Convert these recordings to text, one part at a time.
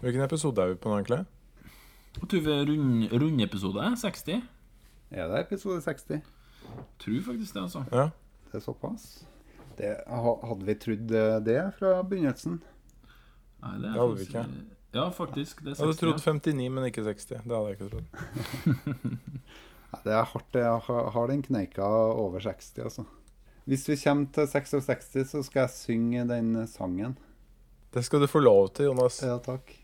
Hvilken episode er vi på nå, egentlig? Vi er rund, rundepisode 60. Er det episode 60? Tror faktisk det, altså. Ja. Det er såpass? Det, hadde vi trodd eh, det fra begynnelsen? Nei, det er Det hadde vi ikke. Ja, faktisk. Det er Jeg hadde trodd 59, men ikke 60. Det hadde jeg ikke trodd. Det er hardt. Jeg har- har den kneika over 60, altså. Hvis vi kommer til 66, så skal jeg synge den sangen. Det skal du få lov til, Jonas. Ja, takk.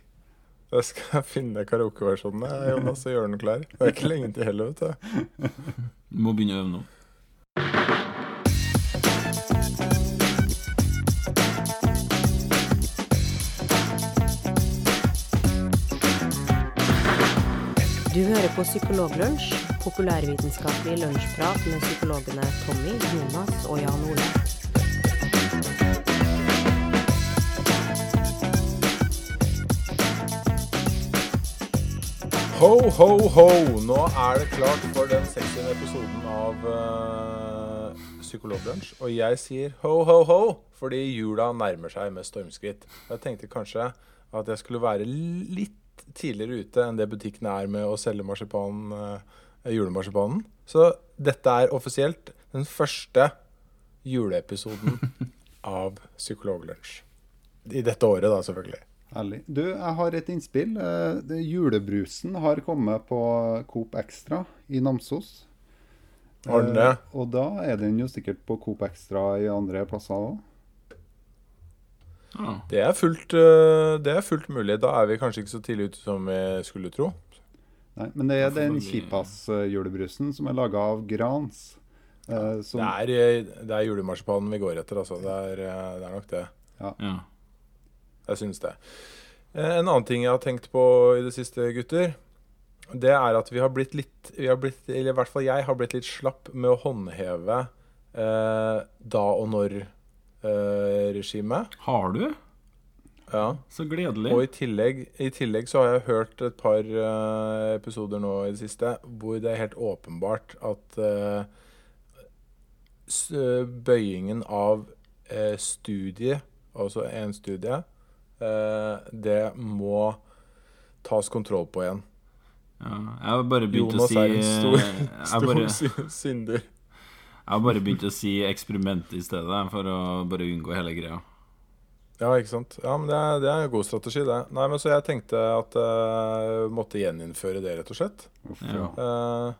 Jeg skal finne karaokeversjonen, jeg, Jonas, og gjøre den klar. Det er ikke lenge til heller, vet du. Du må begynne å øve nå. Du hører på Psykologlunsj, populærvitenskapelig lunsjprat med psykologene Tommy, Jonas og Jan Ole. Ho, ho, ho! Nå er det klart for den 60. episoden av uh, Psykologlunsj. Og jeg sier ho, ho, ho, fordi jula nærmer seg med stormskritt. Jeg tenkte kanskje at jeg skulle være litt tidligere ute enn det butikkene er med å selge marsipan, uh, julemarsipanen. Så dette er offisielt den første juleepisoden av Psykologlunsj. I dette året, da, selvfølgelig. Ærlig. Du, jeg har et innspill. Eh, det- Julebrusen har kommet på Coop Extra i Namsos. Har den det? Eh, Og da er den jo sikkert på Coop Extra i andre plasser òg. Ja. Det er, fullt, øh, det er fullt mulig. Da er vi kanskje ikke så tidlig ute som vi skulle tro. Nei, men det er den Selvfølgelig. Kippas-julebrusen som er laga av Grans. eh, som, Det er, det er julemarsipanen vi går etter, altså. Det er, det er nok det. ja. Jeg syns det. Eh, En annen ting jeg har tenkt på i det siste, gutter, det er at vi har blitt litt vi har blitt, Eller i hvert fall jeg har blitt litt slapp med å håndheve eh, da og når-regimet. Har du? ja. Så gledelig. Og i tillegg, i tillegg så har jeg hørt et par eh, episoder nå i det siste hvor det er helt åpenbart at eh, eh, bøyingen av studiet, studie, altså en studie, eh, det må tas kontroll på igjen. Ja, jeg har bare begynt Jonas å si er en stor, stor bare, synder. jeg har bare begynt å si eksperiment i stedet, for å bare unngå hele greia. Ja, ikke sant. Ja, men det er, det er en god strategi, det. Nei, men Så jeg tenkte at jeg måtte gjeninnføre det, rett og slett. Ja. Uh,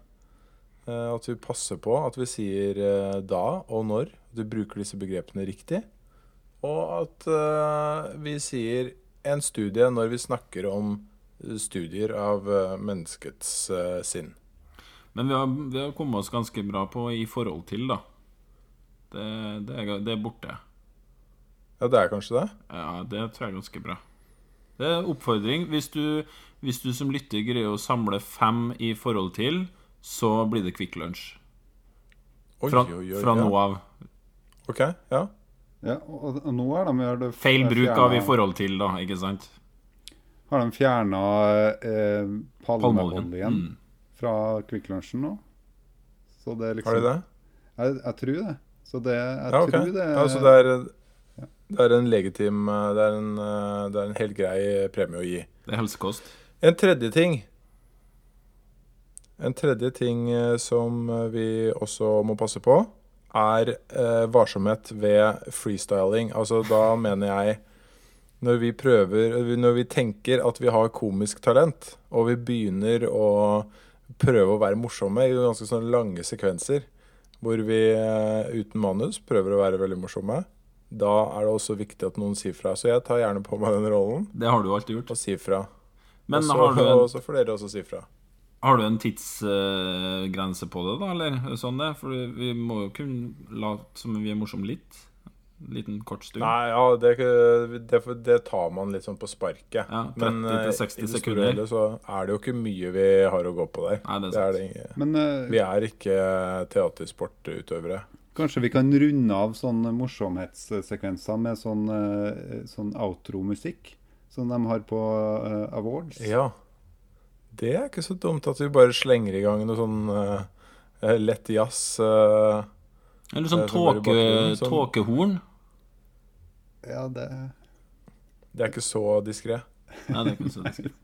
Eh, eh, at vi passer på at vi sier eh, da og når. At vi bruker disse begrepene riktig. Og at uh, vi sier en studie når vi snakker om eh, studier av uh, menneskets uh, sinn. Men vi har, vi har kommet oss ganske bra på i forhold til, da. Det, det, er, det er borte. Ja, det er kanskje det? Ja, det tror jeg er ganske bra. Det er en oppfordring. Hvis du, hvis du som lytter greier å samle fem i forhold til, så blir det Kvikk Lunsj. Oi, oi, oi, fra ja. nå av. OK. Ja. Ja, og, og nå er de gjør det Feil bruk av i forhold til, da, ikke sant? Har de fjerna eh, palmeoljen Mm. fra Kvikk Lunsjen nå? Så det er liksom Har de det? Jeg, jeg tror det. Så det Jeg Ja, okay. tror det Ja, så det er, det er en legitim Det er en, det er en helt grei premie å gi. Det er helsekost. En tredje ting En tredje ting eh, som vi også må passe på, er eh, varsomhet ved freestyling. Altså da mener jeg når vi prøver Når vi tenker at vi har komisk talent, og vi begynner å prøve å være morsomme i ganske sånne lange sekvenser, hvor vi eh, uten manus prøver å være veldig morsomme, da er det også viktig at noen sier fra. Så jeg tar gjerne på meg den rollen Det har du alltid gjort. og sier fra. Men også, har du en, og så får dere også si fra. Har du en tidsgrense på det, da, eller er sånn det? For vi må jo kunne late som vi er morsomme litt. En liten kort stund. Nei, ja, det, det, det tar man litt sånn på sparket. Ja, 30 Men eh, til 60 i det store sekunder. hele så er det jo ikke mye vi har å gå på der. Nei, det er Det er sant. det ikke. Men uh, Vi er ikke teatersportutøvere. kanskje vi kan runde av sånne morsomhetssekvenser med sånn, eh, sånn outro-musikk som de har på uh, awards. Ja. Det er ikke så dumt at vi bare slenger i gang noe sånn uh, lett jazz. Uh, Eller sånn Det er som bare i tåke, bakgrunnen, sånn- Ja, det det er ikke så diskré. Nei, det er ikke så diskré.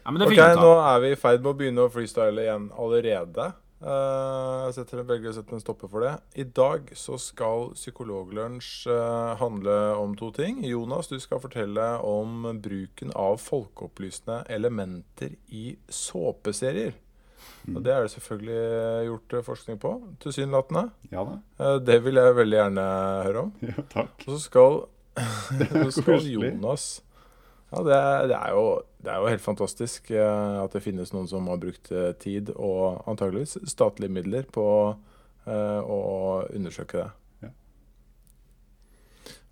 Ja, Ok, nå er vi i ferd med å begynne å freestyle igjen allerede. Eh, jeg setter, velger å sette en stopper for det. I dag så skal Psykologlunsj eh, handle om to ting. Jonas, du skal fortelle om bruken av folkeopplysende elementer i såpeserier. Og det er det selvfølgelig gjort eh, forskning på, tilsynelatende. Ja da. Det vil jeg veldig gjerne høre om. Ja, takk. Og så skal, så skal. Jonas Ja, det det, er jo, det er jo helt fantastisk eh, at det finnes noen som har brukt eh, tid og antageligvis statlige midler på eh, å undersøke det. Ja.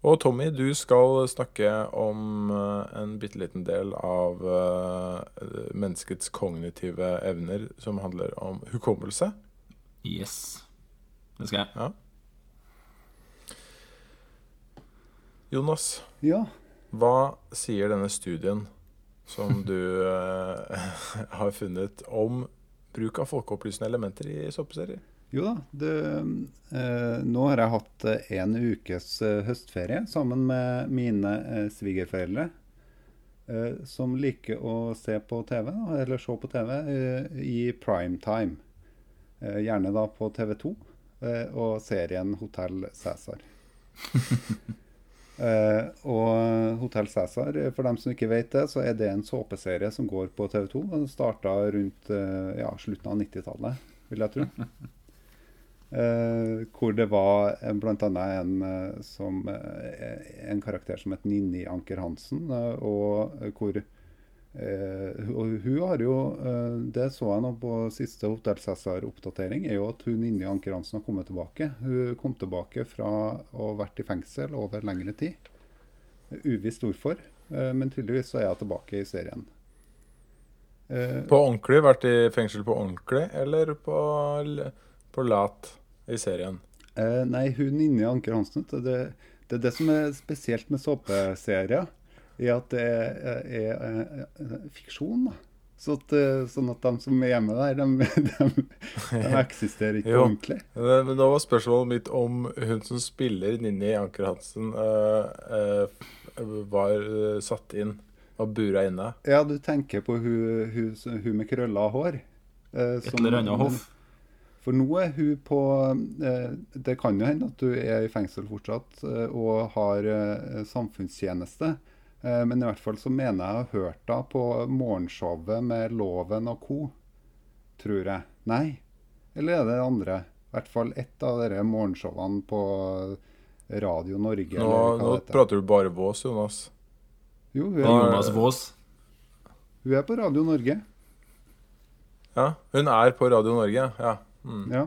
Og Tommy, du skal snakke om en bitte liten del av menneskets kognitive evner som handler om hukommelse. Yes. Det skal jeg. Ja. Jonas, Ja. Hva sier denne studien som du eh, har funnet om bruk av folkeopplysende elementer i såpeserier? Jo da, det, eh, nå har jeg hatt eh, en ukes eh, høstferie sammen med mine eh, svigerforeldre. Eh, som liker å se på TV, eller se på TV, i prime time. Eh, gjerne da på TV2 eh, og serien Hotell Cæsar. Eh, og Hotell Cæsar, eh, for dem som ikke vet det, så er det en såpeserie som går på TV2. Den starta rundt uh, ja, slutten av 90-tallet, vil jeg tro. Uh, hvor det var bl.a. en, som, en karakter som het Ninni Anker Hansen. og hvor eh, og hun har jo eh, Det så jeg nå på siste Hotell Cæsar-oppdatering, er jo at hun Ninni Anker Hansen har kommet tilbake. Hun kom tilbake fra å ha vært i fengsel over lengre tid. Uvisst hvorfor, eh, men tydeligvis så er hun tilbake i serien. Eh, På ordentlig? Vært i fengsel på ordentlig, eller på, på lat i serien? Eh, nei, hun Ninni Anker Hansen, det, det er det som er spesielt med såpeserier, er at det er, er, er fiksjon. da. Så at, eh, sånn at de som er hjemme der, de, de, de eksisterer ikke Jo. ordentlig. Men nå var spørsmålet mitt om hun som spiller Ninni Anker Hansen, uh, uh, var uh, satt inn og bura inne. Ja, du tenker på hun, hun, hun med krølla hår. eh, Et eller annet hoff. For nå er hun på Det kan jo hende at du er i fengsel fortsatt og har samfunnstjeneste. Eh, men i hvert fall så mener jeg å ha hørt henne på morgenshowet med Loven og co. Tror jeg. Nei? Eller er det det andre? I hvert fall ett av dere morgenshowene på Radio Norge. Nå, eller hva nå det heter. prater du bare vås, Jonas. Jo, hun er, Jonas Vås. hun er på Radio Norge. Ja, hun er på Radio Norge, ja. Mm. Ja.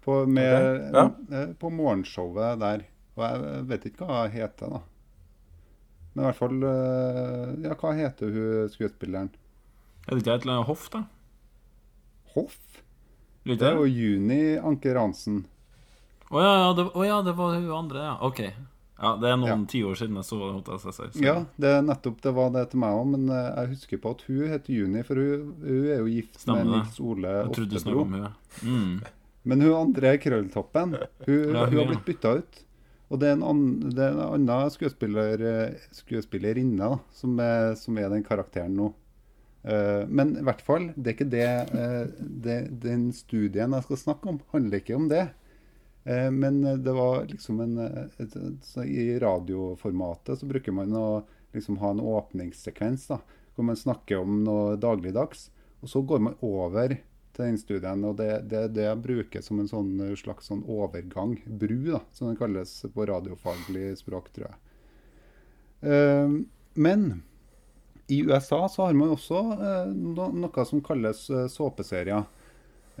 På, med, okay. ja. på morgenshowet der. Og jeg vet ikke hva hun heter, da. Men i hvert fall eh, Ja, hva heter hun skuespilleren? Er det ikke et eller annet hoff, da? Hoff? Det er jo Juni Anker Hansen. Å ja, ja, det, å ja, det var hun andre, ja. OK. Ja, Det er noen Ja. tiår siden jeg så Hotell Cæsar. Ja, det er nettopp det var det til meg òg, men eh, jeg husker på at hun heter Juni, for hun, hun er jo gift Stemmer med. Nils Ole Oftebro. om hun. Mm. Men hun andre krølltoppen, hun, Ja, hun, hun har ja. blitt bytta ut. Og det er en, an, det er en annen skuespiller, eh, skuespillerinne da, som er, som er den karakteren nå. Uh, men i hvert fall, det er ikke det, uh, det Den studien jeg skal snakke om, handler ikke om det. Uh, men det var liksom en et, et, I radioformatet så bruker man å liksom ha en åpningssekvens da, hvor man snakker om noe dagligdags. Og så går man over til den studien, og det, det det jeg bruker som en sånn eh, slags sånn overgang. Bru, da, som det kalles på radiofaglig språk, tror jeg. Eh, men i USA så har man også eh, no, noe som kalles eh, såpeserier.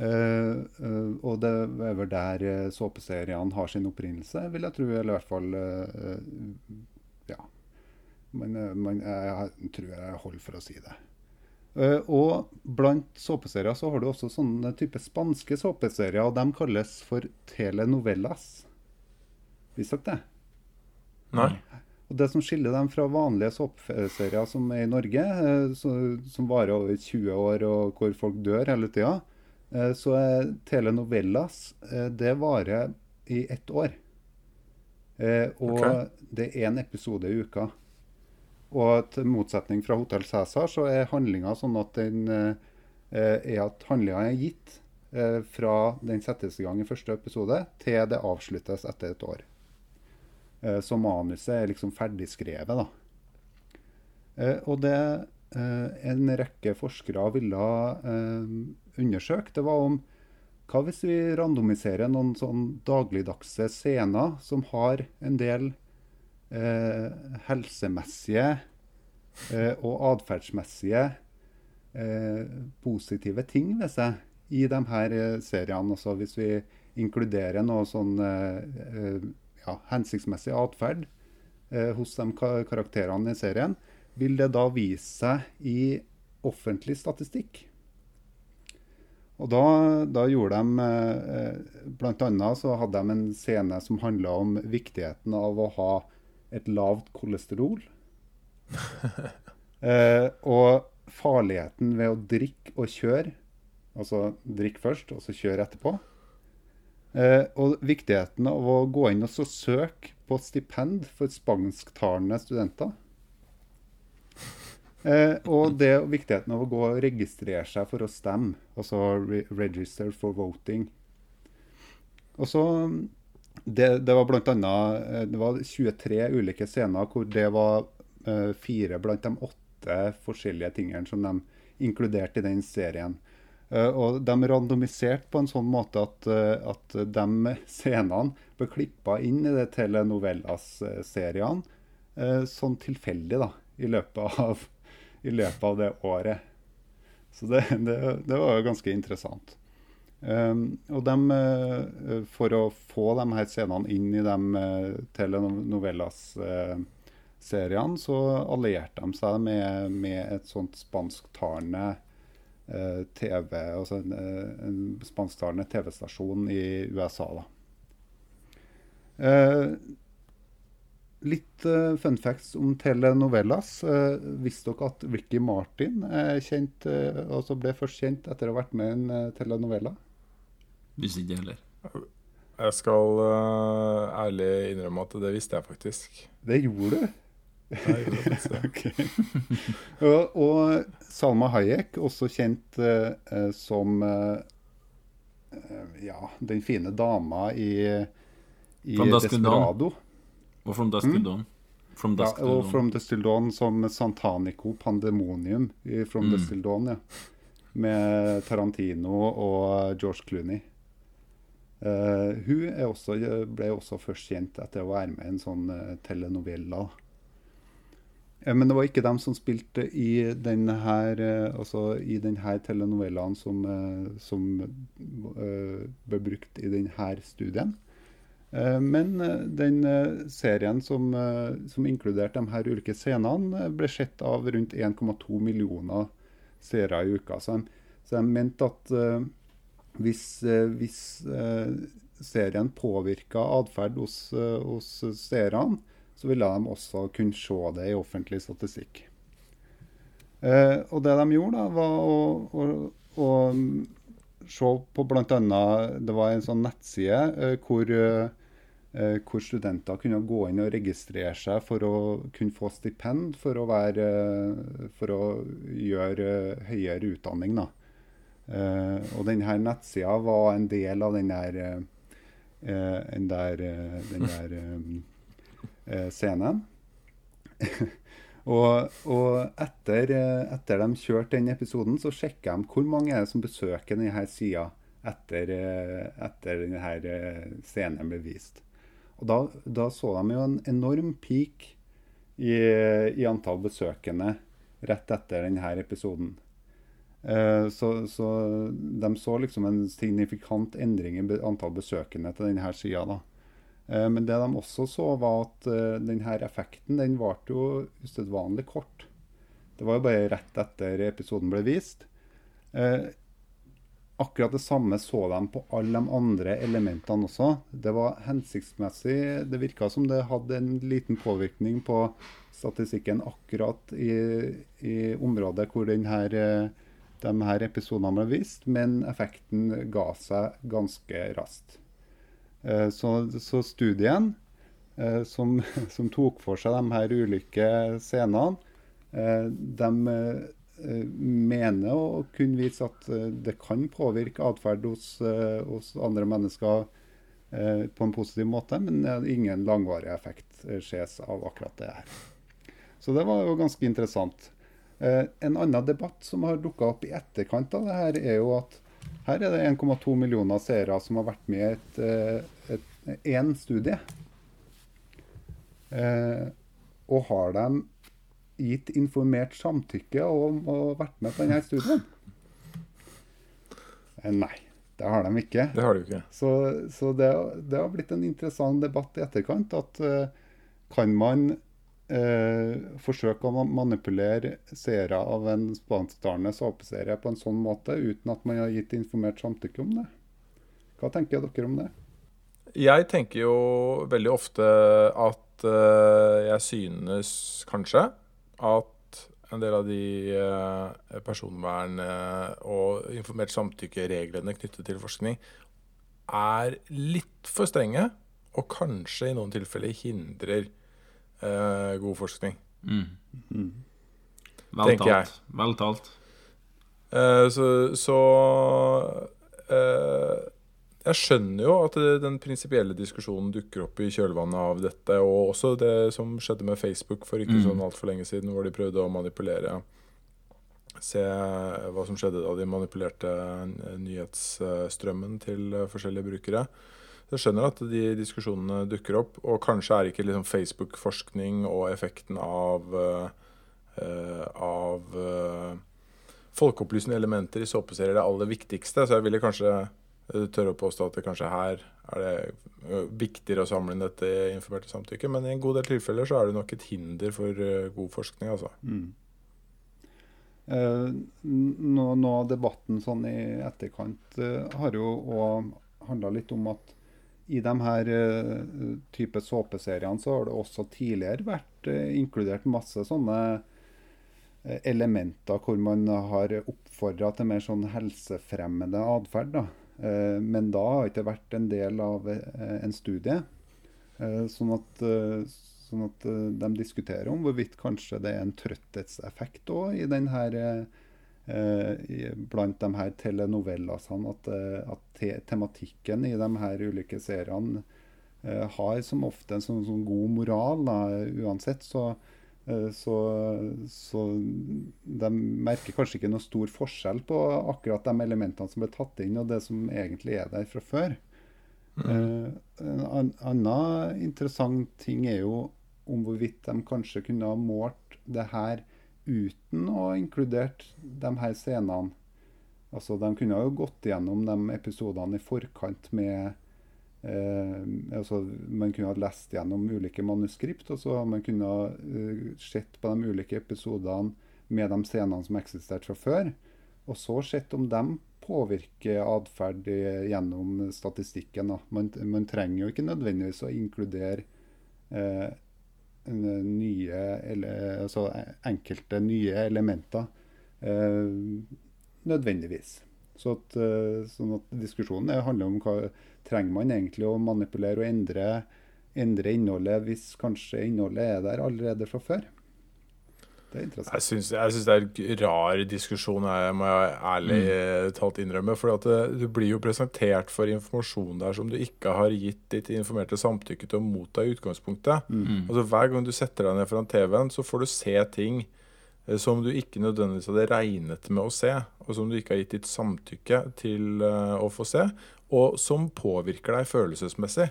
Uh, uh, og det er vel der uh, såpeseriene har sin opprinnelse, vil jeg tro. Eller i hvert fall Ja. Men, man, jeg tror jeg holder for å si det. Eh, og blant såpeserier så har du også sånne type spanske såpeserier, og de kalles for telenovellas. Visste dere det? Nei? Og Det som skiller dem fra vanlige såpeserier som er i Norge, eh, så, som varer over 20 år og hvor folk dør hele tida, eh, så er telenovellas det varer i ett år. Og okay. det er én episode i uka. Og til motsetning fra Hotell Cæsar så er handlinga sånn at den eh, er at handlinga er gitt eh, fra den settes i gang i første episode til det avsluttes etter et år. Eh, så manuset er liksom ferdigskrevet, da. Og det en rekke forskere ville undersøkt, det var om hva hvis vi randomiserer noen sånn dagligdagse scener som har en del helsemessige eh, og atferdsmessige eh, positive ting ved seg i de her eh, seriene. Også hvis vi inkluderer noe sånn eh, eh, ja, hensiktsmessig atferd eh, hos de karakterene i serien, vil det da vise seg i offentlig statistikk. Og da, da gjorde de eh, Blant annet så hadde de en scene som handla om viktigheten av å ha et lavt kolesterol. eh, og farligheten ved å drikke og kjøre. Altså drikke først, og så kjøre etterpå. Eh, og viktigheten av å gå inn og så søke på stipend for spansktalende studenter. Eh, og det viktigheten av å gå og registrere seg for å stemme. Altså re register for voting. Og så det, det var blant annet eh, Det var 23 ulike scener hvor det var uh, fire blant de åtte forskjellige tingene som de inkluderte i den serien. Uh, og de randomiserte på en sånn måte at, uh, at de scenene ble klippa inn i det telenovellas-seriene sånn tilfeldig da, i løpet av, i løpet av det året. Så det, det, det var jo ganske interessant. Um, og de, for å få de her scenene inn i de telenovellas-seriene, så allierte de seg med, med et sånt spansktalende Eh, TV, altså en, eh, en spansktalende TV-stasjon i USA. da. Eh, litt uh, fun facts om telenovellas. Uh, visste dere at Ricky Martin kjent, uh, altså ble først kjent etter å ha vært med i en uh, telenovella? Visste ikke heller. Jeg skal ærlig innrømme at det visste jeg faktisk. Det gjorde du? Det. Og, og Salma Hayek, også kjent uh, som uh, ja, den fine dama i, i From Dusk Till Dawn. Desperado. Og From Dusk Till Dawn. From Dusk ja, og From Dusk Till Dawn som Santanico Pandemonium i From Mm. Dusk Till Dawn, ja. Med Tarantino og George Clooney. Eh, hun også, ble også først kjent etter å være med i en sånn uh, telenovella. Uh, Men det var ikke dem som spilte i denne her, eh, altså i denne telenovellaen som, eh, som eh, ble brukt i denne studien. Eh, Men eh, den eh, serien som, eh, som inkluderte de her ulike scenene, eh, ble sett av rundt 1,2 millioner seere i uka. Så de, mente at eh, hvis, eh, hvis eh, serien påvirka atferd hos, eh, hos seerne, så ville de også kunne se det i offentlig statistikk. Eh, og det de gjorde, da, var å, å, å mm, se på bl.a. Det var en sånn nettside eh, hvor, eh, hvor studenter kunne gå inn og registrere seg for å kunne få stipend for å, være, for å gjøre høyere utdanning. Da. Eh, og denne nettsida var en del av den der, uh, den der, uh, den der um, scenen. og og etter, etter de kjørte den episoden, så sjekka de hvor mange er det som besøker denne sida etter, etter denne scenen ble vist. Og da, da så de jo en enorm peak i, i antall besøkende rett etter denne episoden. Eh, så, så de så liksom en signifikant endring i antall besøkende til denne sida. da. Eh, Men det de også så, var at uh, denne effekten den varte jo usedvanlig kort. Det var jo bare rett etter episoden ble vist. Eh, akkurat det samme så de på alle de andre elementene også. Det var hensiktsmessig. Det virka som det hadde en liten påvirkning på statistikken akkurat i, i området hvor denne, eh, de her episodene ble vist, men effekten ga seg ganske raskt. Eh, Så, så studien eh, som, som tok for seg de her ulike scenene, eh, de mener å kunne vise at det kan påvirke atferd hos, hos andre mennesker på en positiv måte, men ingen langvarig effekt ses av akkurat det her. Så det var jo ganske interessant. Eh, en annen debatt som har dukka opp i etterkant av det her, er jo at her er det 1,2 millioner seere som har vært med i et, eh, en studie. Eh, og har de gitt informert samtykke om å ha vært med på denne studien? Eh, nei, det har de ikke. Det har de ikke. Så, så det, det har blitt en interessant debatt i etterkant. At eh, kan man eh, forsøke å manipulere seere av en spansktalende såpeserie på en sånn måte uten at man har gitt informert samtykke om det? Hva tenker dere om det? Jeg tenker jo veldig ofte at eh, jeg synes kanskje at en del av de eh, personvern- eh, og informert samtykke-reglene knyttet til forskning er litt for strenge, og kanskje i noen tilfeller hindrer eh, god forskning. Mm. Vel Tenker jeg. talt. Vel talt. Uh, så så uh, jeg skjønner jo at det, den prinsipielle diskusjonen dukker opp i kjølvannet av dette, og også det som skjedde med Facebook for ikke Mm. sånn altfor lenge siden, hvor de prøvde å manipulere Se hva som skjedde da de manipulerte nyhetsstrømmen til forskjellige brukere. Jeg skjønner at de diskusjonene dukker opp, og kanskje er ikke liksom Facebook-forskning og effekten av eh, av uh, folkeopplysende elementer i såpeserier det aller viktigste. Så jeg ville kanskje eh, tørre å påstå at det kanskje her er det viktigere å samle inn dette informerte samtykket. Men i en god del tilfeller så er det nok et hinder for god forskning, altså. Eh, nå, av debatten sånn i etterkant eh, har jo òg handla litt om at i de her uh, type såpeseriene så har det også tidligere vært uh, inkludert masse sånne eh, elementer hvor man har oppfordra til mer sånn helsefremmende atferd. da. Men da har ikke det vært en del av en studie. Sånn at, sånn at de diskuterer om hvorvidt kanskje det er en trøtthetseffekt òg i den her blant de her telenovellasene. At, eh, at te tematikken i de her ulike seriene eh, har som ofte en sånn, sånn god moral. Da. Uansett så, eh, så, så de merker kanskje ikke noe stor forskjell på akkurat de elementene som ble tatt inn, og det som egentlig er der fra før. Eh, en annen interessant ting er jo om hvorvidt de kanskje kunne ha målt det her uten å ha inkludert de her scenene. Altså, De kunne jo gått gjennom de episodene i forkant med eh, altså, Man kunne ha lest gjennom ulike manuskript, og så man kunne ha uh, sett på de ulike episodene med de scenene som eksisterte fra før. Og så sett om de påvirker atferd gjennom statistikken. Man, man trenger jo ikke nødvendigvis å inkludere eh, nye, eller, altså enkelte nye elementer eh, nødvendigvis. Så at, eh, sånn at diskusjonen er- handler om hva trenger man egentlig å manipulere og endre, endre innholdet hvis kanskje innholdet er der allerede fra før. Det er interessant. Jeg syns, jeg syns det er en rar diskusjon, jeg må jeg ærlig mm. talt innrømme. For du blir jo presentert for informasjon der som du ikke har gitt ditt informerte samtykke til å motta i utgangspunktet. Altså Hver gang du setter deg ned foran TV-en, så får du se ting eh, som du ikke nødvendigvis hadde regnet med å se, og som du ikke har gitt ditt samtykke til eh, å få se, og som påvirker deg følelsesmessig.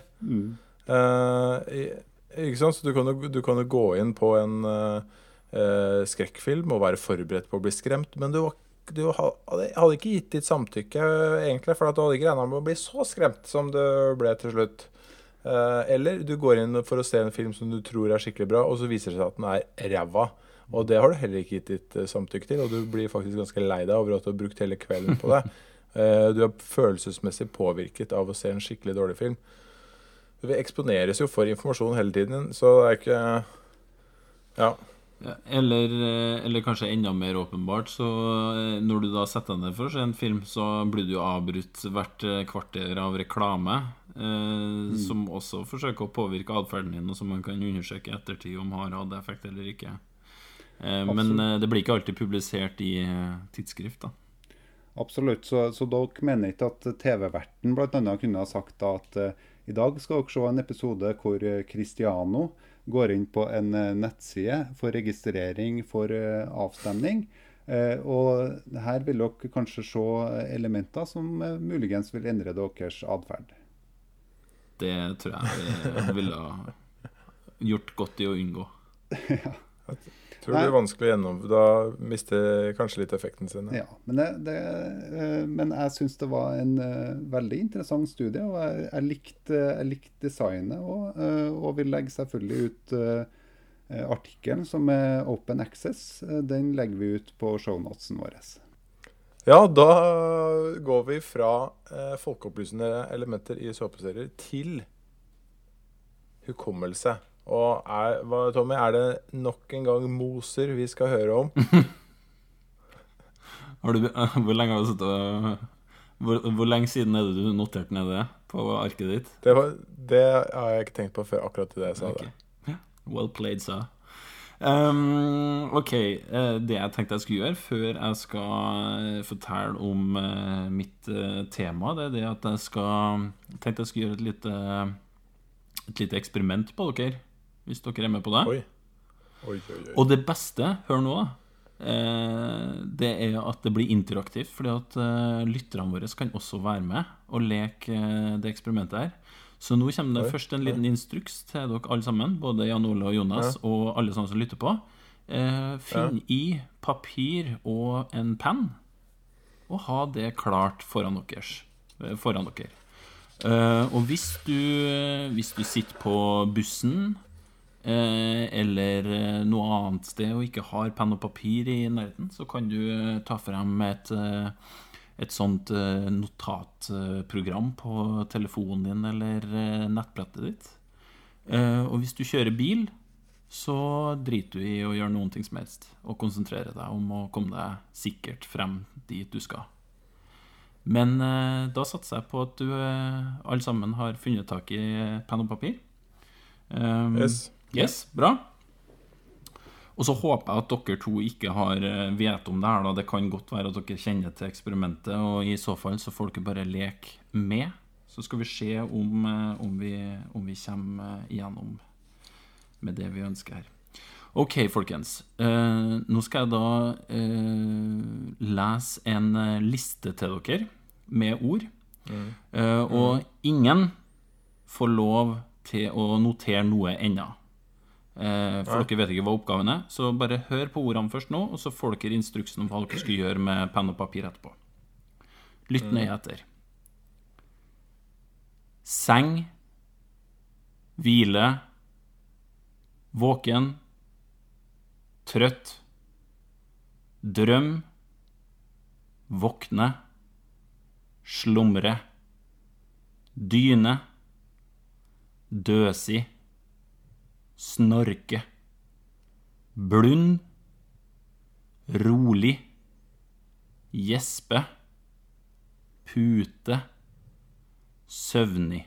Eh, ikke sant? Så du kan, jo, du kan jo gå inn på en eh, eh, skrekkfilm og være forberedt på å bli skremt, men du, du hadde, hadde ikke gitt ditt samtykke, egentlig, for at du hadde ikke regna med å bli så skremt som du ble til slutt. Eh, eller du går inn for å se en film som du tror er skikkelig bra, og så viser det seg at den er ræva. Og det har du heller ikke gitt ditt eh, samtykke til, og du blir faktisk ganske lei deg over at du har brukt hele kvelden på det. Eh, du er følelsesmessig påvirket av å se en skikkelig dårlig film. Vi eksponeres jo for informasjon hele tiden, så det er ikke Ja. Ja, Eller, eh, eller kanskje enda mer åpenbart, så eh, når du da setter deg ned for å se en film, så blir du avbrutt hvert eh, kvarter av reklame eh, som også forsøker å påvirke atferden din, og som man kan undersøke i ettertid om har hatt effekt eller ikke. Eh, men det blir ikke alltid publisert i tidsskrift. da. Absolutt. Så, så dere mener ikke at TV-verten bl.a. kunne ha sagt at eh, i dag skal dere se en episode hvor Cristiano går inn på en eh, nettside for registrering for eh, avstemning. Eh, og her vil dere kanskje se elementer som muligens vil endre deres atferd. Det tror jeg vi ville ha gjort godt i å unngå. Tror det blir vanskelig å gjennom... Da mister kanskje litt effekten sin. Ja. Men, det, det, eh, men jeg syns det var en eh, veldig interessant studie, og jeg, jeg likte jeg likte designet òg. og vil legge selvfølgelig ut eh, artikkelen som er open access. Eh, den legger vi ut på shownotesen vår. Ja, da går vi fra eh, folkeopplysende elementer i såpeserier til hukommelse. Og er, hva, Tommy, er det nok en gang Moser vi skal høre om? Du, hvor lenge har du sittet og hvor, hvor lenge siden er det du noterte ned det på arket ditt? Det, var, det har jeg ikke tenkt på før akkurat det jeg sa okay. det. Well played, sa jeg. Um, ok, eh, det jeg tenkte jeg skulle gjøre før jeg skal eh, fortelle om eh, mitt tema, det er det at jeg skal tenkte jeg skulle gjøre et lite, et lite eksperiment på dere, hvis dere er med på det. Oi. Oi, oi. Og det beste, hør nå, eh, det er at det blir interaktivt. fordi at eh, lytterne våre kan også være med og leke eh, det eksperimentet her. Så nå kommer det først en liten instruks til dere alle sammen, både Jan Ole og Jonas, og alle sammen som lytter på. Eh, finn i papir og en penn, og ha det klart foran, deres, foran dere. Eh, og hvis du, hvis du sitter på bussen eller eh, noe annet sted og ikke har penn og papir i nærheten, så kan du eh, ta frem et, eh, et sånt eh, notatprogram på telefonen din eller eh, nettbrettet ditt. Eh, og hvis du kjører bil, så driter du i å gjøre noen ting som helst, og konsentrerer deg om å komme deg sikkert frem dit du skal. Men eh, da satser jeg på at du eh, alle sammen har funnet tak i eh, penn og papir. Um, Yes. Yes, bra. Og så håper jeg at dere to ikke har eh, vet om det her. da Det kan godt være at dere kjenner til eksperimentet, og i så fall så får dere bare leke med. Så skal vi se om, eh, om, vi, om vi kommer eh, igjennom med det vi ønsker her. Ok, folkens. Eh, nå skal jeg da eh, lese en liste til dere med ord. Eh, og ingen får lov til å notere noe ennå. Eh, for Nei. dere vet ikke hva oppgaven er, så bare hør på ordene først nå, og så får dere instruksen om hva dere skal gjøre med penn og papir etterpå. Lytt nøye etter. Seng, hvile, våken, trøtt, drøm, våkne, slumre, dyne, døsi, snorke, blund, rolig, gjespe, pute, søvnig.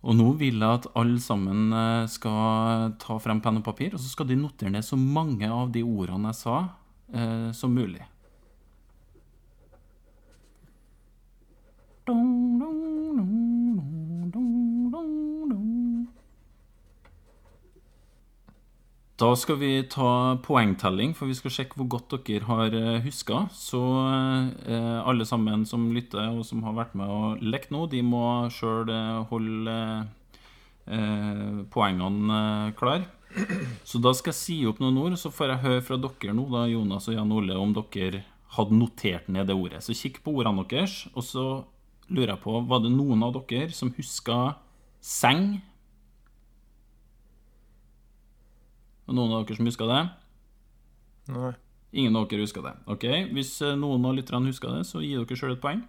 Og nå vil jeg at alle sammen eh, skal ta frem penn og papir, og så skal de notere ned så mange av de ordene jeg sa, eh, som mulig. Dong, dong, dong, dong, dong, dong. Da skal vi ta poengtelling, for vi skal sjekke hvor godt dere har huska. Så eh, alle sammen som lytter og som har vært med og lekt nå, de må sjøl holde eh, poengene eh, klar. Så da skal jeg si opp noen ord, så får jeg høre fra dere nå, da, Jonas og Jan Ole, om dere hadde notert ned det ordet. Så kikk på ordene deres, og så lurer jeg på, var det noen av dere som huska seng? Og noen av dere som husker det? Nei. Ingen av dere husker det. Ok, Hvis eh, noen av lytterne husker det, så gi dere sjøl et poeng.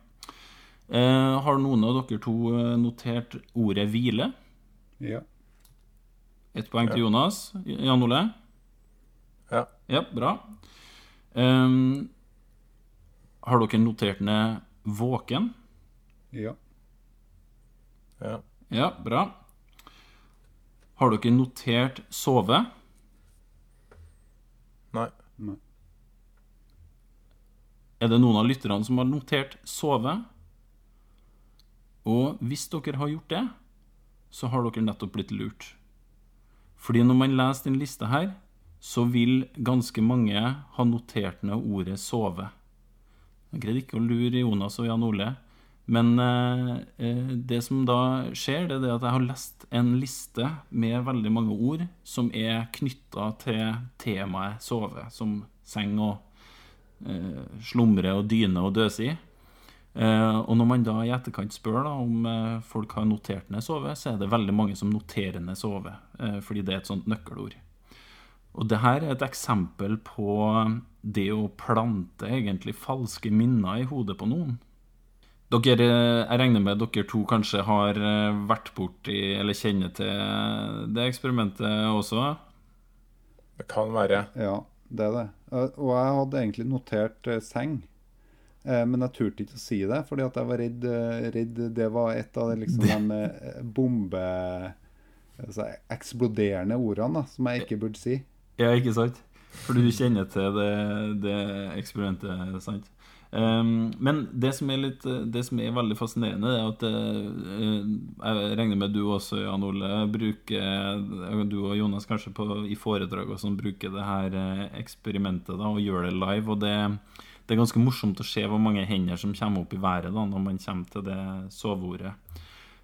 Eh, har noen av dere to eh, notert ordet 'hvile'? Ja. Ett poeng til Jonas. Jan Ole? Ja. Ja, bra. Ehm, har dere notert ned 'våken'? Ja. Ja. Ja, bra. Har dere notert sove? Nei. Er det noen av lytterne som har notert sove? Og hvis dere har gjort det, så har dere nettopp blitt lurt. Fordi når man leser den lista her, så vil ganske mange ha notert ned ordet 'sove'. Jeg greide ikke å lure Jonas og Jan Ole. Men eh, eh, det som da skjer, det er det at jeg har lest en liste med veldig mange ord som er knytta til temaet sove, som seng og eh, slumre og dyne og døse i. Eh, og når man da i etterkant spør da, om eh, folk har notert ned sove, så er det veldig mange som noterer ned sove, eh, fordi det er et sånt nøkkelord. Og det her er et eksempel på det å plante egentlig falske minner i hodet på noen. Dere, jeg regner med dere to kanskje har eh, vært borti eller kjenner til det eksperimentet også? Det kan være. Ja, det er det. Og jeg hadde egentlig notert eh, seng. Eh, Men jeg turte ikke å si det, fordi at jeg var redd, redd det var et av de, liksom, de bombe... Altså, eksploderende ordene da, som jeg ikke burde si. Ja, ikke sant? For du kjenner til det, det eksperimentet, sant? Um, men det som, litt, det som er veldig fascinerende, er at eh, Jeg regner med du også, Jan Ole, bruker Du og Jonas kanskje på, i foredrag og sånn bruker det her eh, eksperimentet da, og gjør det live. Og det, det er ganske morsomt å se hvor mange hender som kommer opp i været da, når man kommer til det soveordet.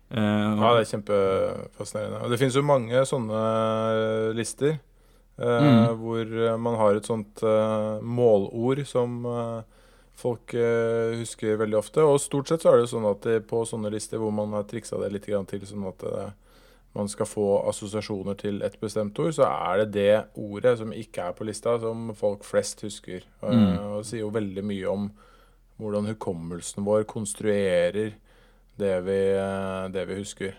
Eh, og- Ja, det er kjempefascinerende. Og det finnes jo mange sånne lister. eh, Mm. Hvor man har et sånt eh, målord som eh, folk uh, husker veldig ofte. Og stort sett så er det sånn at det, på sånne lister hvor man har triksa det litt grann til sånn at det, man skal få assosiasjoner til et bestemt ord, så er det det ordet som ikke er på lista, som folk flest husker. Eh, Mm. Og det sier jo veldig mye om hvordan hukommelsen vår konstruerer det vi, uh, det vi husker.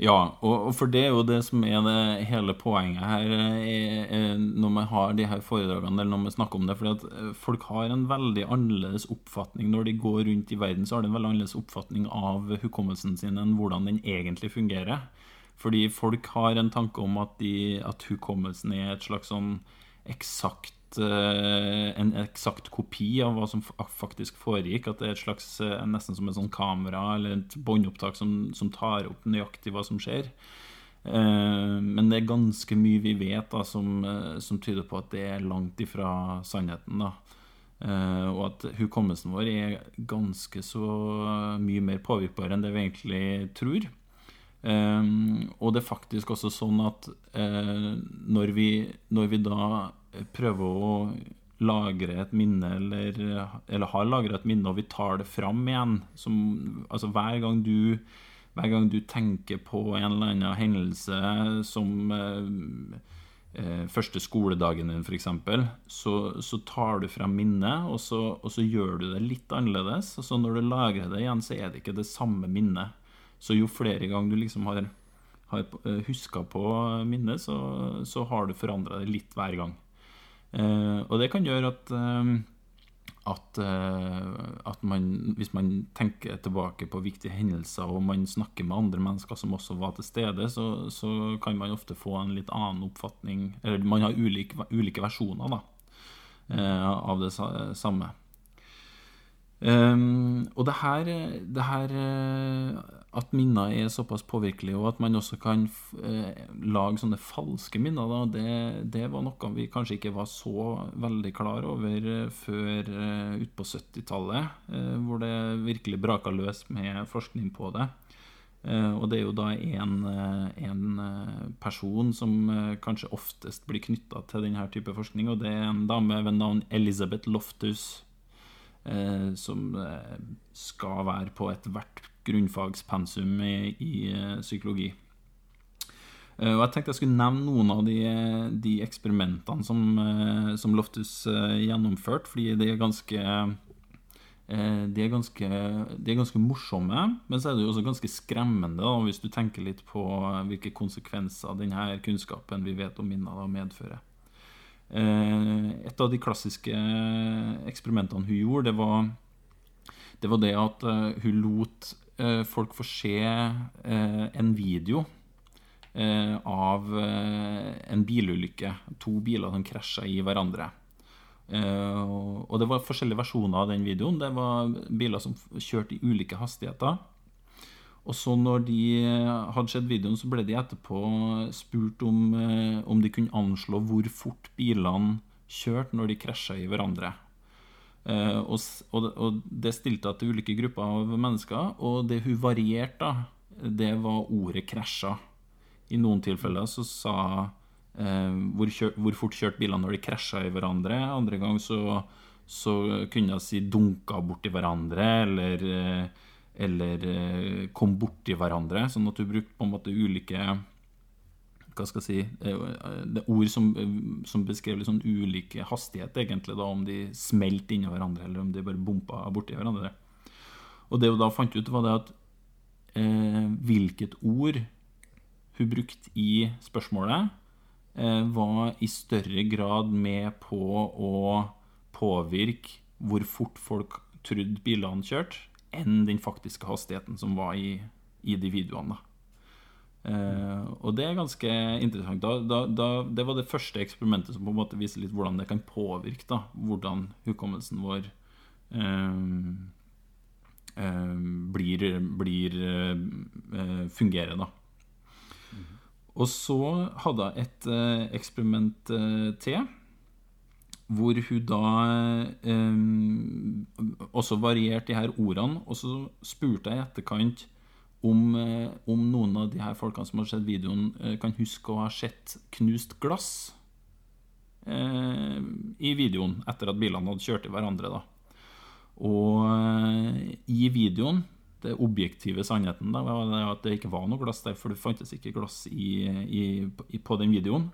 Ja, og, og for det er jo det som er det hele poenget her er, er når man har de her foredragene, eller når man snakker om det. fordi at eh, folk har en veldig annerledes oppfatning når de går rundt i verden, så har de en veldig annerledes oppfatning av hukommelsen sin enn hvordan den egentlig fungerer. Fordi folk har en tanke om at, de, at hukommelsen er et slags sånn eksakt eh, en eksakt kopi av hva som faktisk foregikk. At det er et slags eh, nesten som et sånn kamera eller et båndopptak som, som tar opp nøyaktig hva som skjer. Eh, men det er ganske mye vi vet da, som, eh, som tyder på at det er langt ifra sannheten. da. Eh, og at hukommelsen vår er ganske så mye mer påvirkbar enn det vi egentlig tror. Um, og det er faktisk også sånn at uh, når, vi, når vi da prøver å lagre et minne, eller, eller har lagra et minne, og vi tar det fram igjen som, Altså hver gang du hver gang du tenker på en eller annen hendelse som eh, eh, første skoledagen din, f.eks., så, så tar du frem minnet, og så, og så gjør du det litt annerledes. Og så når du lagrer det igjen, så er det ikke det samme minnet. Så jo flere ganger du liksom har, har huska på minnet, så, så har du forandra det litt hver gang. Eh, og det kan gjøre at eh, at, eh, at man, hvis man tenker tilbake på viktige hendelser, og man snakker med andre mennesker som også var til stede, så, så kan man ofte få en litt annen oppfatning Eller man har ulike, ulike versjoner da, av det sa- samme. Um, og det her, det her eh, At minner er såpass påvirkelige, og at man også kan eh, lage sånne falske minner, da, det, det var noe vi kanskje ikke var så veldig klar over eh, før uh, utpå 70-tallet, uh, hvor det virkelig braka løs med forskning på det. Uh, og det er jo da en, en person som kanskje oftest blir knytta til denne type forskning, og det er en dame ved navn Elizabeth Loftus som eh, skal være på ethvert grunnfagspensum i, i eh, psykologi. Eh, og Jeg tenkte jeg skulle nevne noen av de, de eksperimentene som, eh, som Loftus eh, gjennomførte, fordi de er ganske eh, de er, ganske, de er ganske morsomme, men så er det jo også ganske skremmende da, hvis du tenker litt på hvilke konsekvenser denne kunnskapen vi vet om minner medfører. Eh, et av de klassiske eksperimentene hun gjorde, det var det, var det at eh, hun lot eh, folk få se eh, en video eh, av eh, en bilulykke. To biler som krasja i hverandre. Eh, og det var forskjellige versjoner av den videoen. Det var biler som kjørte i ulike hastigheter. Og så når de hadde sett videoen, så ble de etterpå spurt om, eh, om de kunne anslå hvor fort bilene kjørte når de krasja i hverandre. Eh, og, og, det- stilte jeg til ulike grupper av mennesker, og det hun varierte, det var ordet 'krasja'. I noen tilfeller så sa eh, hvor, hvor fort kjørte bilene når de krasja i hverandre. Andre gang så, så kunne hun si 'dunka borti hverandre', eller, eh, eller eh, 'kom borti hverandre'. Sånn at du brukte på en måte ulike hva skal jeg si, eh, det er ord som, eh, som beskrev sånn ulike hastighet, egentlig, da, om de smelte inni hverandre, eller om de bare bompa borti hverandre. Og det hun da fant ut, var det at eh, hvilket ord hun brukte i spørsmålet, eh, var i større grad med på å påvirke hvor fort folk trodde bilene kjørte, enn den faktiske hastigheten som var i, i de videoene. da. Eh, og det er ganske interessant. Da, da, da, det var det første eksperimentet som på en måte viser litt hvordan det kan påvirke da, hvordan hukommelsen vår eh, eh, blir, blir uh, fungerer, da. Og så hadde jeg et uh, eksperiment til, hvor hun da eh, også varierte de her ordene. Og så spurte jeg i etterkant om, eh, om noen av de her folkene som har sett videoen, eh, kan huske å ha sett knust glass eh, i videoen etter at bilene hadde kjørt i hverandre. da. Og eh, i videoen, det objektive sannheten, da, var at det ikke var noe glass der, for det fantes ikke glass i, i, på den videoen.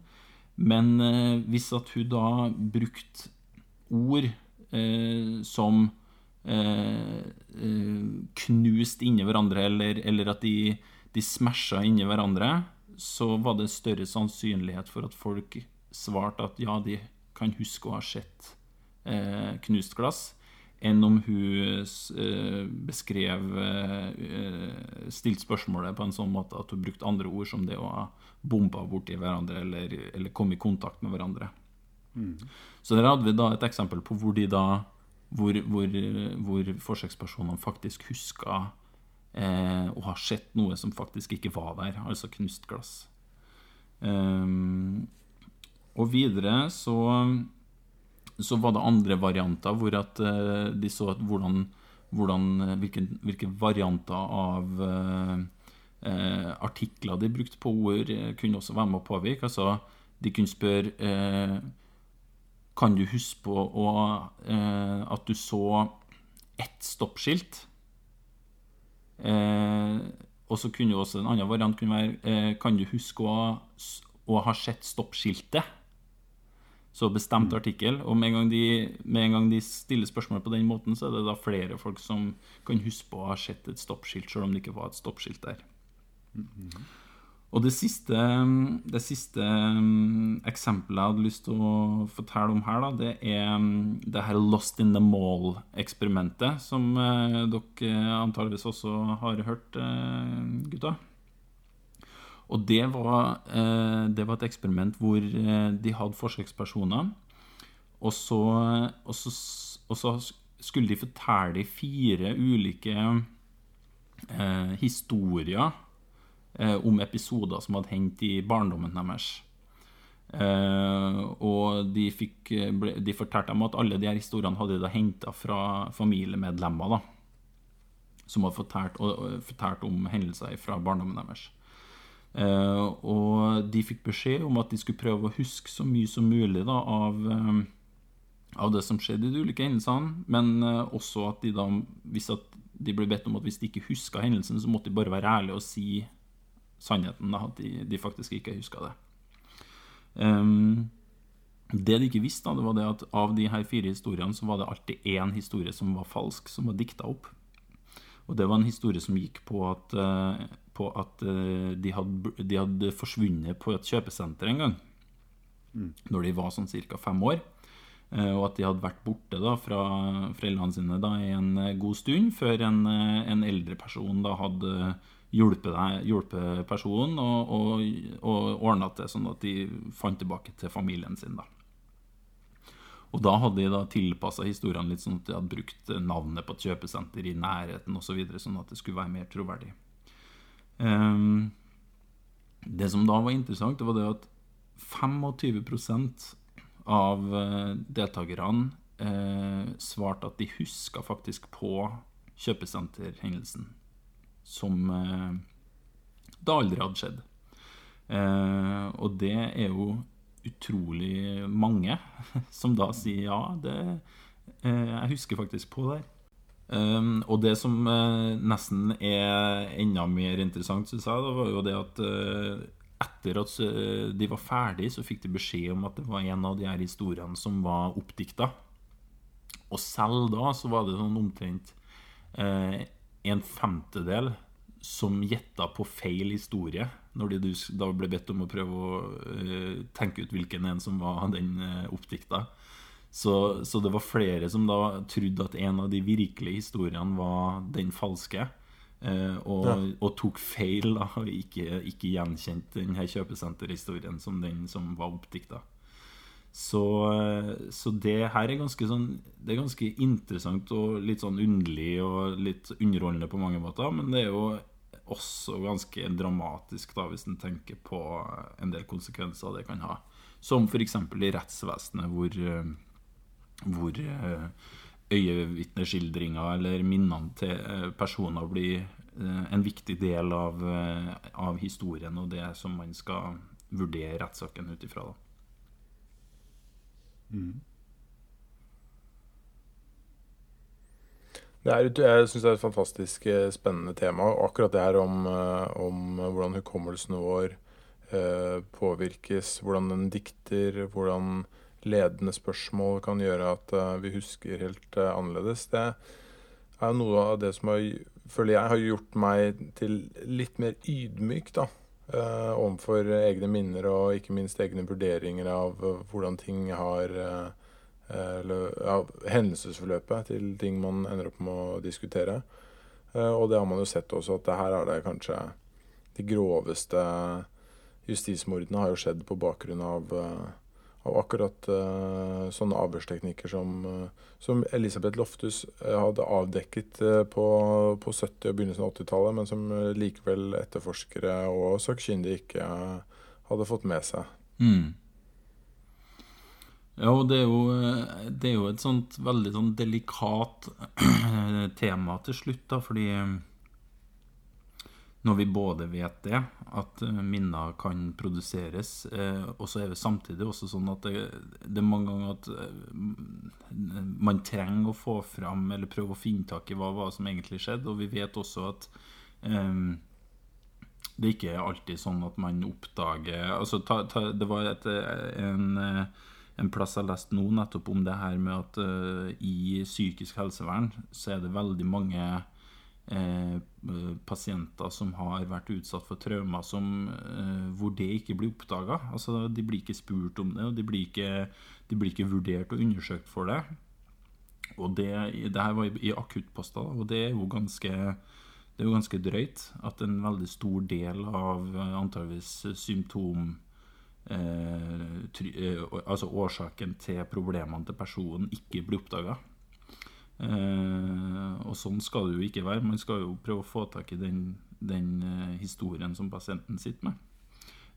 Men eh, hvis at hun da brukte ord eh, som eh, knust inni hverandre, eller, eller at de, de smasha inni hverandre, så var det større sannsynlighet for at folk svarte at ja, de kan huske å ha sett knust glass, enn om hun eh, beskrev eh, Stilte spørsmålet på en sånn måte at hun brukte andre ord som det å ha bomba borti hverandre eller, eller komme i kontakt med hverandre. Så der hadde vi da et eksempel på hvor de da hvor, hvor, hvor forsøkspersonene faktisk huska eh, å ha sett noe som faktisk ikke var der, altså knust glass. Um, og videre så, så var det andre varianter hvor at eh, de så at hvordan, hvordan eh, hvilke, hvilke varianter av eh, eh, artikler de brukte på ord, kunne også være med å påvirke. Altså, de kunne spørre eh, Kan du huske på å, eh, at du så ett stoppskilt? Og så kunne også en annen variant kunne være Kan du huske å, å ha sett stoppskiltet? Så bestemt artikkel. Og med en, gang de, med en gang de stiller spørsmål på den måten, så er det da flere folk som kan huske på å ha sett et stoppskilt, selv om det ikke var et stoppskilt der. Og det siste, det siste mm, eksempelet jeg hadde lyst til å fortelle om her, da, det er mm, det her Lost in the Mall-eksperimentet, som eh, dere antageligvis også har hørt, eh, gutta. Og det var, eh, det var et eksperiment hvor eh, de hadde forsøkspersoner, og så, og, så, og så skulle de fortelle fire ulike eh, historier eh, om episoder som hadde hendt i barndommen deres. Eh, og de, fikk, eh, ble, de fortalte dem at alle de her historiene hadde de henta fra familiemedlemmer. da Som hadde fortalt, og, fortalt om hendelser fra barndommen deres. Eh, og de fikk beskjed om at de skulle prøve å huske så mye som mulig da, av, eh, av det som skjedde i de ulike hendelsene, men eh, også at de da, hvis at de ble bedt om at hvis de ikke huska hendelsen, så måtte de bare være ærlige og si sannheten, da, at de, de faktisk ikke huska det. Um, det de ikke visste, da, det var det at av de her fire historiene så var det alltid én historie som var falsk, som var dikta opp. Og det var en historie som gikk på at, eh, på at eh, de, hadde, de hadde forsvunnet på et kjøpesenter en gang. Når de var sånn ca. fem år. Eh, og at de hadde vært borte da fra foreldrene sine da i en eh, god stund, før en, en eldre person da hadde hjulpet, deg- hjulpet personen og, og, og ordna det sånn at de fant tilbake til familien sin. da. Og da hadde de da tilpassa historiene litt sånn at de hadde brukt navnet på et kjøpesenter i nærheten osv., så videre, sånn at det skulle være mer troverdig. Ehm, det som da var interessant, det var det at 25 av eh, deltakerne eh, svarte at de huska faktisk på kjøpesenterhendelsen som eh, da aldri hadde skjedd. Eh, og det er jo utrolig mange som da sier ja, det, eh, jeg husker faktisk på det. Um, og det som uh, nesten er enda mer interessant, synes jeg, da, var jo det at uh, etter at eh, de var ferdig, så fikk de beskjed om at det var en av de her historiene som var oppdikta. Og selv da så var det sånn omtrent uh, en femtedel som gjetta på feil historie, når de da ble bedt om å prøve å tenke ut hvilken en som var den oppdikta. Så, så det var flere som da trodde at en av de virkelige historiene var den falske. Eh, og, Ja. og tok feil, da, og ikke, ikke gjenkjente den her kjøpesenterhistorien som den som var oppdikta. Så, eh, så det her er ganske sånn Det er ganske interessant og litt sånn underlig og litt underholdende på mange måter, men det er jo også ganske dramatisk, da, hvis en tenker på en del konsekvenser det kan ha. Som f.eks. i rettsvesenet, hvor, eh, hvor eh, øyevitneskildringer eller minnene til eh, personer blir eh, en viktig del av, av historien og det som man skal vurdere rettssaken ut ifra. Mm. Det er, jeg syns det er et fantastisk spennende tema. Akkurat det her om, om hvordan hukommelsen vår eh, påvirkes, hvordan den dikter, hvordan ledende spørsmål kan gjøre at eh, vi husker helt eh, annerledes. Det er noe av det som har, føler jeg har gjort meg til litt mer ydmyk da, eh, overfor egne minner og ikke minst egne vurderinger av hvordan ting har eller, ja, hendelsesforløpet til ting man ender opp med å diskutere. Og det har man jo sett også, at her er det kanskje de groveste justismordene har jo skjedd på bakgrunn av, av akkurat uh, sånne avhørsteknikker som, uh, som Elisabeth Loftus eh, hadde avdekket uh, på, på 70- og begynnelsen av 80-tallet, men som likevel etterforskere og sakkyndige ikke hadde fått med seg. Mm. Ja, og det er, jo, det er jo et sånt veldig sånn delikat tema til slutt, da, fordi når vi både vet det, at eh, minner kan produseres, eh, og så er det samtidig også sånn at det, det er mange ganger at eh, man trenger å få fram, eller prøve å finne tak i hva, hva som egentlig skjedde, og vi vet også at um, det ikke er alltid sånn at man oppdager altså, ta, ta, Det var et, en, en plass jeg leste nå nettopp om det her med at uh, i psykisk helsevern så er det veldig mange pasienter som har vært utsatt for traumer eh, hvor det ikke blir oppdaga. Altså, de blir ikke spurt om det, og de blir ikke, de blir ikke vurdert og undersøkt for det. Og det, det her var i, akuttposter, og det er jo ganske det er jo ganske drøyt at en veldig stor del av eh, antageligvis symptom eh, try, eh, Altså årsaken til problemene til personen ikke blir oppdaga. Eh, og sånn skal det jo ikke være. Man skal jo prøve å få tak i den, den eh, historien som pasienten sitter med.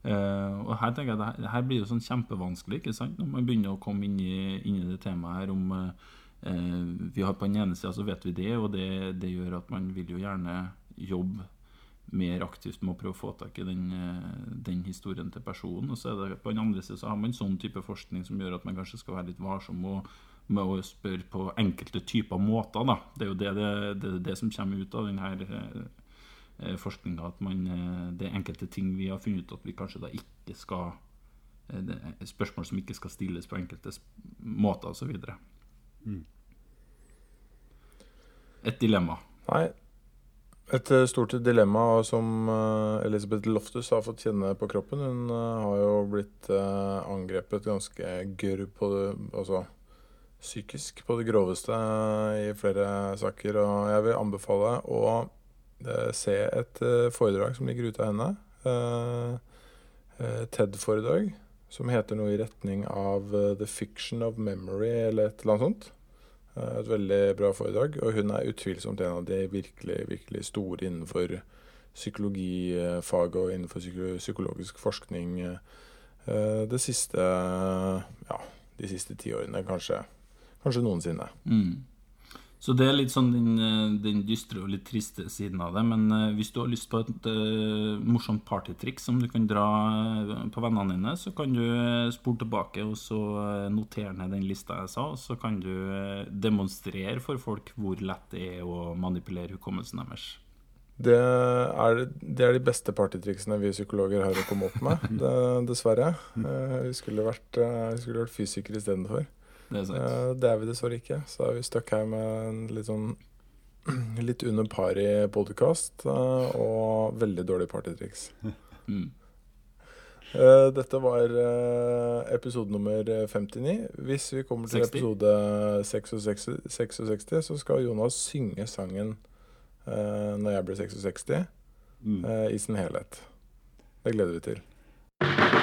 Uh, og her tenker jeg det det her blir jo sånn kjempevanskelig ikke sant? når man begynner å komme inn i, inn i det temaet her om eh, Vi har på den ene sida så vet vi det, og det, det gjør at man vil jo gjerne jobbe mer aktivt med å prøve å få tak i den, den historien til personen. Og så er det på den andre sida så har man sånn type forskning som gjør at man kanskje skal være litt varsom og, med å spørre på enkelte typer måter. Da. Det er jo det, det, det, det som kommer ut av denne forskninga, at man, eh, det er enkelte ting vi har funnet ut at vi kanskje da ikke skal eh, Spørsmål som ikke skal stilles på enkelte måter osv. Et dilemma. Nei. Et eh, stort dilemma som eh, Elisabeth Loftus har fått kjenne på kroppen. Hun eh, har jo blitt eh, angrepet ganske gørr på det, altså, psykisk på det groveste i flere saker. Og jeg vil anbefale å eh, se et eh, foredrag som ligger ute av henne. Eh, TED-foredrag som heter noe i retning av The Fiction of Memory, eller et eller annet sånt. Et veldig bra foredrag, og hun er utvilsomt en av de virkelig, virkelig store innenfor psykologifaget og innenfor psykologisk forskning det siste ja, de siste ti årene, kanskje, kanskje noensinne. Mm. Så det er litt sånn den, eh, den dystre og litt triste siden av det. Men eh, hvis du har lyst på et uh, morsomt partytriks som du kan dra på vennene dine, så kan du spole tilbake og så notere ned den lista jeg sa, og så kan du demonstrere for folk hvor lett det er å manipulere hukommelsen deres. Det er, det er de beste partytriksene vi psykologer har å komme opp med, det, dessverre. Vi, skulle vært, vi skulle vært fysikere istedenfor. Det er sant. Uh, det er vi dessverre ikke. Så er vi stuck her med en litt sånn litt under pari podkast og veldig dårlig partytriks. Mm. uh, dette var eh, episode nummer 59. Hvis vi kommer til 60. episode 66, 66, så skal Jonas synge sangen eh, 'Når jeg blir 66' Mm. eh, i sin helhet. Det gleder vi til.